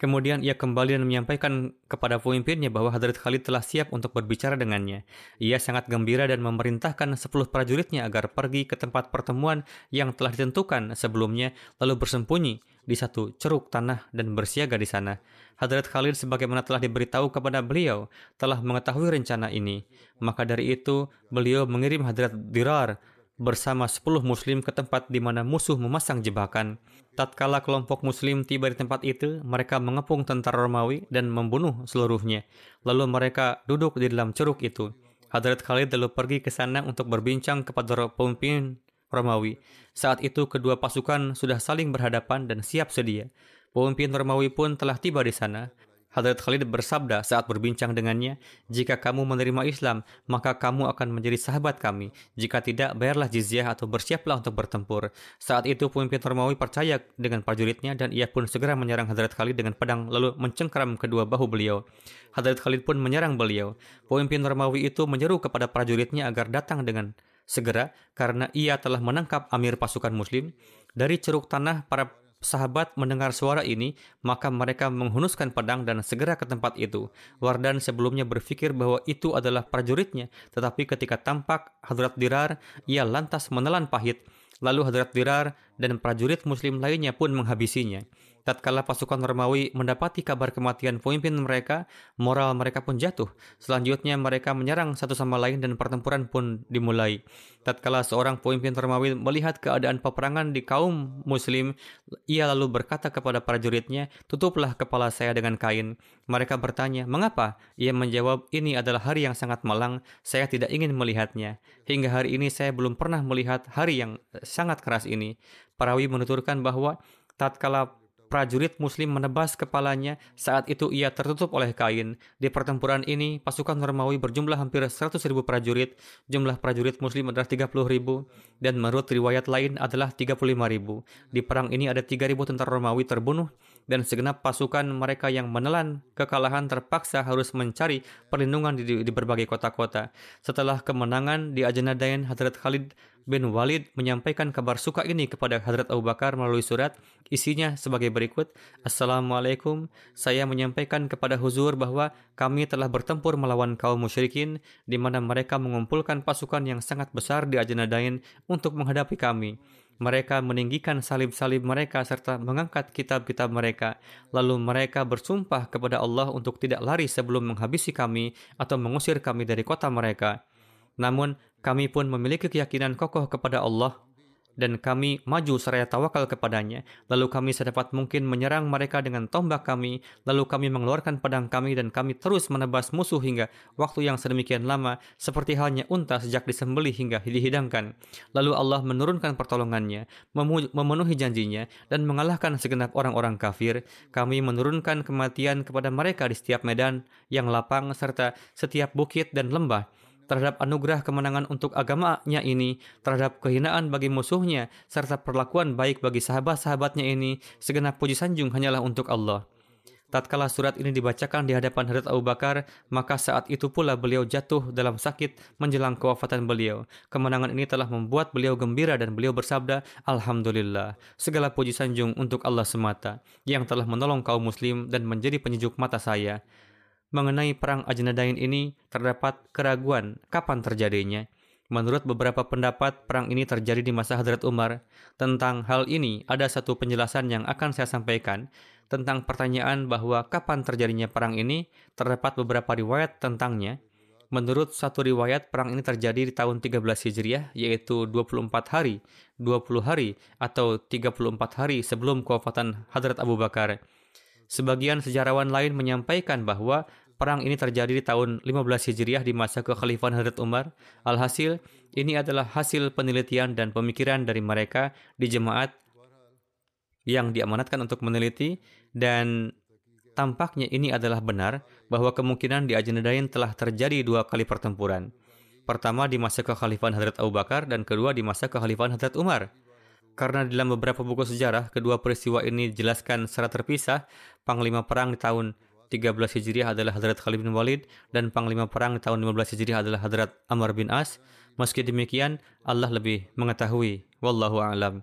Kemudian ia kembali dan menyampaikan kepada pemimpinnya bahwa Hadrat Khalid telah siap untuk berbicara dengannya. Ia sangat gembira dan memerintahkan sepuluh prajuritnya agar pergi ke tempat pertemuan yang telah ditentukan sebelumnya, lalu bersembunyi di satu ceruk tanah dan bersiaga di sana. Hadrat Khalid sebagaimana telah diberitahu kepada beliau, telah mengetahui rencana ini. Maka dari itu, beliau mengirim Hadrat Dirar bersama 10 muslim ke tempat di mana musuh memasang jebakan. Tatkala kelompok muslim tiba di tempat itu, mereka mengepung tentara Romawi dan membunuh seluruhnya. Lalu mereka duduk di dalam ceruk itu. Hadrat Khalid lalu pergi ke sana untuk berbincang kepada pemimpin Romawi. Saat itu kedua pasukan sudah saling berhadapan dan siap sedia. Pemimpin Romawi pun telah tiba di sana. Hadrat Khalid bersabda saat berbincang dengannya, "Jika kamu menerima Islam, maka kamu akan menjadi sahabat kami. Jika tidak, bayarlah jizyah atau bersiaplah untuk bertempur." Saat itu pemimpin Romawi percaya dengan prajuritnya dan ia pun segera menyerang Hadrat Khalid dengan pedang lalu mencengkeram kedua bahu beliau. Hadrat Khalid pun menyerang beliau. Pemimpin Romawi itu menyeru kepada prajuritnya agar datang dengan segera karena ia telah menangkap amir pasukan muslim. Dari ceruk tanah, para sahabat mendengar suara ini, maka mereka menghunuskan pedang dan segera ke tempat itu. Wardan sebelumnya berpikir bahwa itu adalah prajuritnya, tetapi ketika tampak Hadrat Dirar, ia lantas menelan pahit. Lalu Hadrat Dirar dan prajurit muslim lainnya pun menghabisinya. Tatkala pasukan Romawi mendapati kabar kematian pemimpin mereka, moral mereka pun jatuh. Selanjutnya mereka menyerang satu sama lain dan pertempuran pun dimulai. Tatkala seorang pemimpin Romawi melihat keadaan peperangan di kaum muslim, ia lalu berkata kepada prajuritnya, tutuplah kepala saya dengan kain. Mereka bertanya, mengapa? Ia menjawab, ini adalah hari yang sangat malang, saya tidak ingin melihatnya. Hingga hari ini saya belum pernah melihat hari yang sangat keras ini. Parawi menuturkan bahwa tatkala prajurit muslim menebas kepalanya saat itu ia tertutup oleh kain. Di pertempuran ini, pasukan Romawi berjumlah hampir 100 ribu prajurit, jumlah prajurit muslim adalah 30 ribu, dan menurut riwayat lain adalah 35 ribu. Di perang ini ada 3 ribu tentara Romawi terbunuh, dan segenap pasukan mereka yang menelan kekalahan terpaksa harus mencari perlindungan di, di berbagai kota-kota. Setelah kemenangan di Ajanadain, Hadrat Khalid bin Walid menyampaikan kabar suka ini kepada Hadrat Abu Bakar melalui surat. Isinya sebagai berikut. Assalamualaikum. Saya menyampaikan kepada Huzur bahwa kami telah bertempur melawan kaum musyrikin di mana mereka mengumpulkan pasukan yang sangat besar di Ajanadain untuk menghadapi kami. Mereka meninggikan salib-salib mereka serta mengangkat kitab-kitab mereka. Lalu mereka bersumpah kepada Allah untuk tidak lari sebelum menghabisi kami atau mengusir kami dari kota mereka. Namun, kami pun memiliki keyakinan kokoh kepada Allah dan kami maju seraya tawakal kepadanya. Lalu kami sedapat mungkin menyerang mereka dengan tombak kami. Lalu kami mengeluarkan pedang kami dan kami terus menebas musuh hingga waktu yang sedemikian lama seperti halnya unta sejak disembelih hingga dihidangkan. Lalu Allah menurunkan pertolongannya, memenuhi janjinya dan mengalahkan segenap orang-orang kafir. Kami menurunkan kematian kepada mereka di setiap medan yang lapang serta setiap bukit dan lembah terhadap anugerah kemenangan untuk agamanya ini, terhadap kehinaan bagi musuhnya, serta perlakuan baik bagi sahabat-sahabatnya ini, segenap puji sanjung hanyalah untuk Allah. Tatkala surat ini dibacakan di hadapan Hadrat Abu Bakar, maka saat itu pula beliau jatuh dalam sakit menjelang kewafatan beliau. Kemenangan ini telah membuat beliau gembira dan beliau bersabda, Alhamdulillah, segala puji sanjung untuk Allah semata, yang telah menolong kaum muslim dan menjadi penyejuk mata saya mengenai perang Ajnadain ini terdapat keraguan kapan terjadinya. Menurut beberapa pendapat, perang ini terjadi di masa Hadrat Umar. Tentang hal ini, ada satu penjelasan yang akan saya sampaikan tentang pertanyaan bahwa kapan terjadinya perang ini, terdapat beberapa riwayat tentangnya. Menurut satu riwayat, perang ini terjadi di tahun 13 Hijriah, yaitu 24 hari, 20 hari, atau 34 hari sebelum kewafatan Hadrat Abu Bakar. Sebagian sejarawan lain menyampaikan bahwa perang ini terjadi di tahun 15 Hijriah di masa kekhalifahan Hadrat Umar. Alhasil, ini adalah hasil penelitian dan pemikiran dari mereka di jemaat yang diamanatkan untuk meneliti dan tampaknya ini adalah benar bahwa kemungkinan di Ajnadain telah terjadi dua kali pertempuran. Pertama di masa kekhalifahan Hadrat Abu Bakar dan kedua di masa kekhalifahan Hadrat Umar. Karena dalam beberapa buku sejarah, kedua peristiwa ini dijelaskan secara terpisah. Panglima perang di tahun 13 Hijriah adalah Hadrat Khalid bin Walid dan panglima perang tahun 15 Hijriah adalah Hadrat Amr bin As. Meski demikian, Allah lebih mengetahui. Wallahu a'lam.